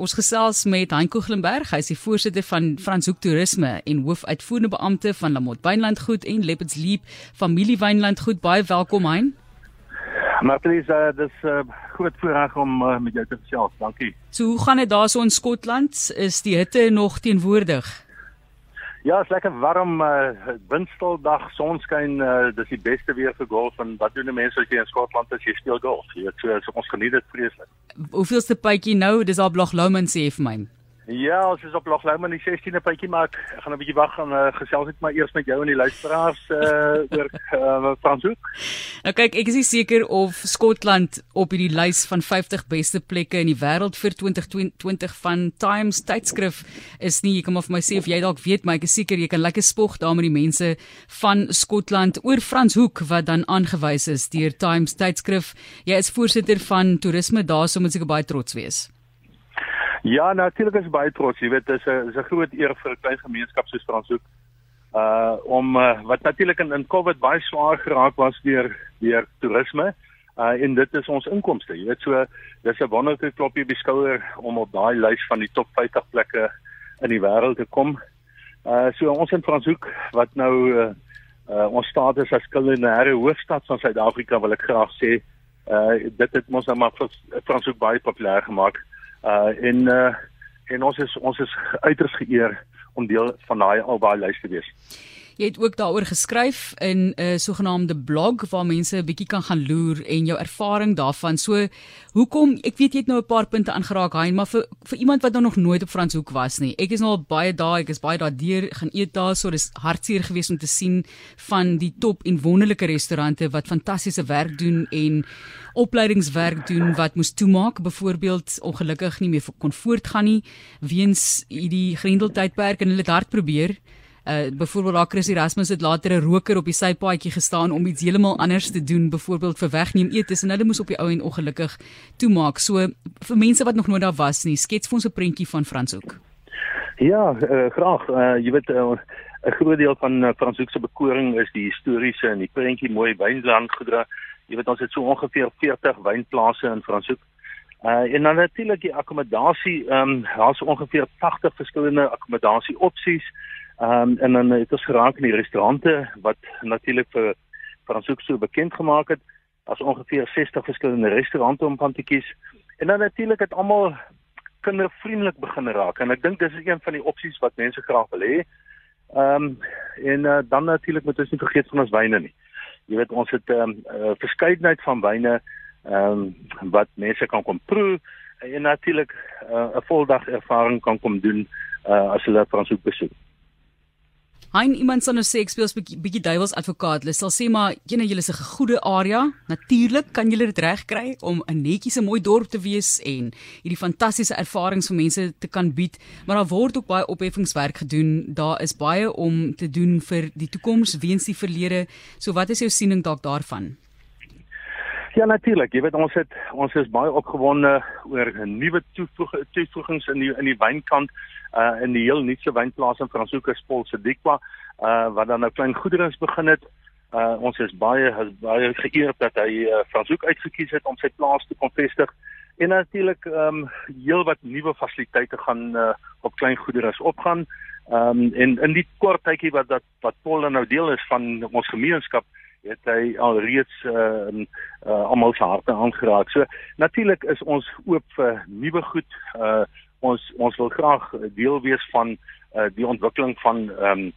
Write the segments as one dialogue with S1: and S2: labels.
S1: Ons gesels met Hein Koeglenberg, hy is die voorsitter van Franshoek Toerisme en hoofuitvoerende beampte van Lamot Wynland Goed en Leopards Leap Familie Wynland Goed. Baie welkom Hein.
S2: Marlies, uh, dis 'n uh, groot voorreg om uh, met jou te gesels. Dankie.
S1: So, hoe gaan dit daar so in Skotland? Is die hitte nog teenwoordig?
S2: Ja, is lekker warm, uh, windstil dag, sonskyn, uh, dis die beste weer vir golf en wat doen die mense as jy in Skotland is, jy speel golf. Jy weet so, so ons geniet dit vreeslik.
S1: Hoeveelste pypjie nou? Dis al Blog Lomond sê vir my.
S2: Ja, ons is op Loglou in die 16de pypjie maar ek gaan 'n bietjie wag en uh, gesels net maar eers met jou en die luisteraars uh, oor uh, Franshoek.
S1: Nou kyk, ek is nie seker of Skotland op hierdie lys van 50 beste plekke in die wêreld vir 2020 van Times tydskrif is nie. Jy kan maar vir my sê of jy dalk weet, maar ek is seker jy kan lekker spog daar met die mense van Skotland oor Franshoek wat dan aangewys is deur Times tydskrif. Jy is voorsitter van toerisme daar, so moet seker baie trots wees.
S2: Ja, natuurlik is baie trots. Jy weet, dit is 'n is 'n groot eer vir 'n klein gemeenskap soos Franshoek. Uh om uh, wat natuurlik in, in COVID baie swaar geraak was deur deur toerisme. Uh en dit is ons inkomste. Jy weet, so dis 'n wonderlike klopjie op die skouer om op daai lys van die top 50 plekke in die wêreld te kom. Uh so ons in Franshoek wat nou uh, uh ons status as kulinaire hoofstad van Suid-Afrika wil ek graag sê. Uh dit het ons nou maar Franshoek baie populêr gemaak. Uh en uh en ons is ons is uiters geëer om deel van daai albei lys te wees.
S1: Jy het ook daaroor geskryf in 'n uh, sogenaamde blog waar mense 'n bietjie kan gaan loer en jou ervaring daarvan. So, hoekom ek weet jy het nou 'n paar punte aangeraak, Hein, maar vir vir iemand wat nou nog nooit op Franshoek was nie. Ek is nou al baie daar, ek is baie daar deur gaan eet daar, so dis hartseer geweest om te sien van die top en wonderlike restaurante wat fantastiese werk doen en opleidingswerk doen wat moes toemaak, byvoorbeeld ongelukkig nie meer kon voortgaan nie weens hierdie grendeltydperk en hulle het hard probeer uh byvoorbeeld daar Chris Erasmus het later 'n roker op die sypaadjie gestaan om iets heeltemal anders te doen, byvoorbeeld vir wegneem eet en hulle moes op die ou en ongelukkig toemaak. So vir mense wat nog nooit daar was nie, skets vir ons 'n prentjie van Franshoek.
S2: Ja, uh, graag. Uh, jy weet 'n uh, groot deel van uh, Franshoek se bekoring is die historiese en die prentjie mooi wynland gedra. Jy weet ons het so ongeveer 40 wynplase in Franshoek. Uh en dan natuurlik die akkommodasie, ehm um, daar's ongeveer 80 verskillende akkommodasie opsies. Ehm um, en dan het ons geraak in die restaurante wat natuurlik vir Franshoek so bekend gemaak het as ongeveer 60 verskillende restaurante om van te kies. En dan natuurlik het almal kindervriendelik begin raak en ek dink dis is een van die opsies wat mense graag wil hê. Ehm um, en uh, dan natuurlik moet ons nie vergeet van ons wyne nie. Jy weet ons het 'n um, uh, verskeidenheid van wyne ehm um, wat mense kan kom proe en natuurlik uh, 'n voldag ervaring kan kom doen uh, as hulle Franshoek besoek.
S1: Hein iemand sal nou sê ek speel 'n bietjie bietjie duiwels advokaat. Hulle sal sê maar ene julle is 'n goeie area. Natuurlik kan julle dit regkry om 'n netjies en mooi dorp te wees en hierdie fantastiese ervarings vir mense te kan bied, maar daar word ook baie opheffingswerk gedoen. Daar is baie om te doen vir die toekoms weens die verlede. So wat is jou siening dalk daarvan?
S2: Ja natuurlik, jy weet ons het ons is baie opgewonde oor nuwe toevoegings in die in die wynkant uh in die heel nuutse wynplaas in Franshoek Spol se Dikwa uh wat dan nou klein goederes begin het. Uh ons is baie is baie geëerd dat hy uh, Franshoek uitgekies het om sy plaas te kon vestig. En natuurlik ehm um, heel wat nuwe fasiliteite gaan uh, op klein goederes opgaan. Ehm um, en in die kort tydjie wat dat wat Paul nou deel is van ons gemeenskap het hy al reeds uh, uh almal se harte aangeraak. So natuurlik is ons oop vir nuwe goed. Uh ons ons wil graag deel wees van uh, die ontwikkeling van ehm um,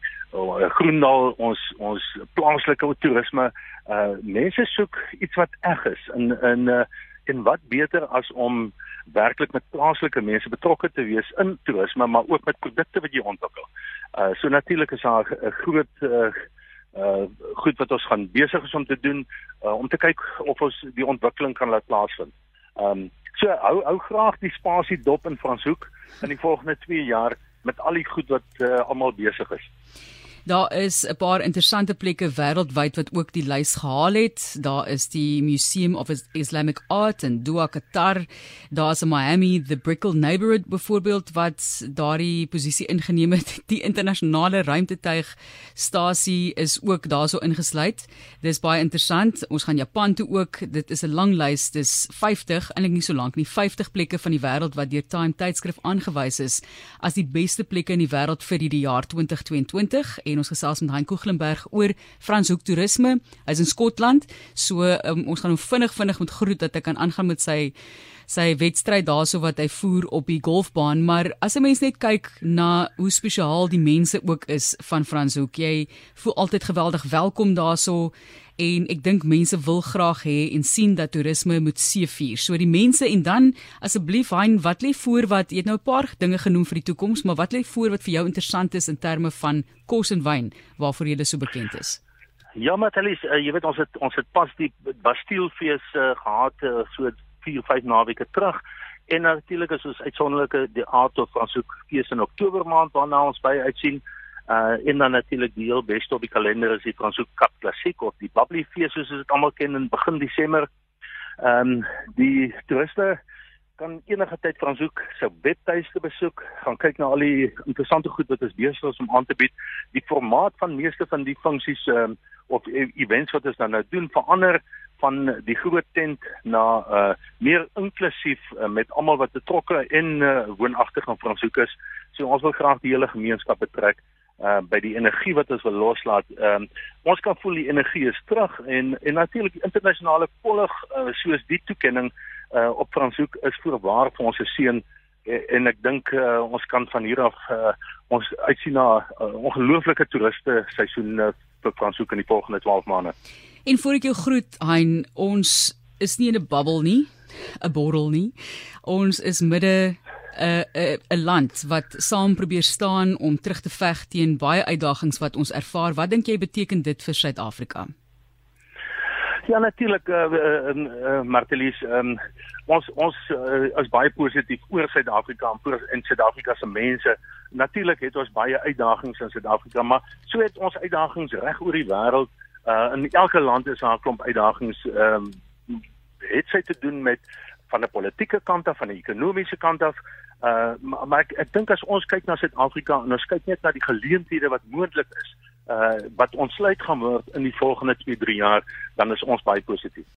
S2: Groendal ons ons plaaslike toerisme uh mense soek iets wat eg is in in uh, en wat beter as om werklik met plaaslike mense betrokke te wees in toerisme maar ook met produkte wat jy ontwikkel. Uh so natuurlik is daar 'n groot uh uh goed wat ons gaan besig is om te doen uh, om te kyk of ons die ontwikkeling kan laat plaasvind. Ehm um, So hou hou graag die spasie dop in Franshoek in die volgende 2 jaar met al die goed wat uh, almal besig is.
S1: Daar is 'n paar interessante plekke wêreldwyd wat ook die lys gehaal het. Daar is die Museum of Islamic Art in Doha, Qatar. Daar's in Miami the Brickell Neighborhood byvoorbeeld wat daardie posisie ingeneem het. Die internasionale ruimtetuig stasie is ook daarso ingesluit. Dis baie interessant. Ons gaan Japan toe ook. Dit is 'n lang lys. Dis 50, eintlik nie so lank nie, 50 plekke van die wêreld wat deur Time tydskrif aangewys is as die beste plekke in die wêreld vir hierdie jaar 2022 en ons gesels met Hein Koeglenberg oor Franshoek toerisme. Hy's in Skotland. So um, ons gaan hom vinnig vinnig met groet dat hy kan aangaan met sy sy wedstryd daarso wat hy voer op die golfbaan, maar as 'n mens net kyk na hoe spesiaal die mense ook is van Franshoek, jy voel altyd geweldig welkom daarso en ek dink mense wil graag hê en sien dat toerisme moet seëvier. So die mense en dan asseblief Hein, wat lê voor wat jy het nou 'n paar dinge genoem vir die toekoms, maar wat lê voor wat vir jou interessant is in terme van kos en wyn waarvoor jy so bekend is?
S2: Ja, Matalis, uh, jy weet ons het ons het pas die Bastielfees uh, gehad uh, so 4 5 naweke terug. En natuurlik is ons uitsonderlike die aard of ons ook fees in Oktober maand waarna ons by uitsien. Uh en dan natuurlik die heel beste op die kalender is die Fransoek Kap Klassiek of die Bubbly Fees soos dit almal ken in begin Desember. Ehm um, die toeriste kan enige tyd Fransoek se webtuiste besoek, gaan kyk na al die interessante goed wat ons besig is om aan te bied. Die formaat van meeste van die funksies ehm um, of e-, events wat ons dan nou doen verander van die groot tent na uh meer inklusief uh, met almal wat betrokke en uh, woonagtig in Fransoek is. So ons wil graag die hele gemeenskap betrek uh by die energie wat ons wil loslaat. Ehm um, ons kan voel die energie is terug en en natuurlik internasionale volg uh, soos die toekenning uh op Franshoek is voorwaar vir ons se seun en, en ek dink uh, ons kan van hier af uh, ons uitsien na 'n uh, ongelooflike toeriste seisoen uh, vir Franshoek in die volgende 12 maande.
S1: En voor ek jou groet, Hein, ons is nie in 'n bubble nie, 'n bottle nie. Ons is midde 'n 'n 'n land wat saam probeer staan om terug te veg teen baie uitdagings wat ons ervaar. Wat dink jy beteken dit vir Suid-Afrika?
S2: Ja natuurlik eh uh, uh, uh, Martelies um, ons ons uh, is baie positief oor Suid-Afrika en oor in Suid-Afrika se mense. Natuurlik het ons baie uitdagings in Suid-Afrika, maar so het ons uitdagings reg oor die wêreld. Uh in elke land is daar 'n klomp uitdagings ehm um, het sy te doen met van 'n politieke kant af, van 'n ekonomiese kant af. Uh maar, maar ek ek dink as ons kyk na Suid-Afrika en ons kyk net na die geleenthede wat moontlik is, uh wat ontsluit gaan word in die volgende 2-3 jaar, dan is ons baie positief.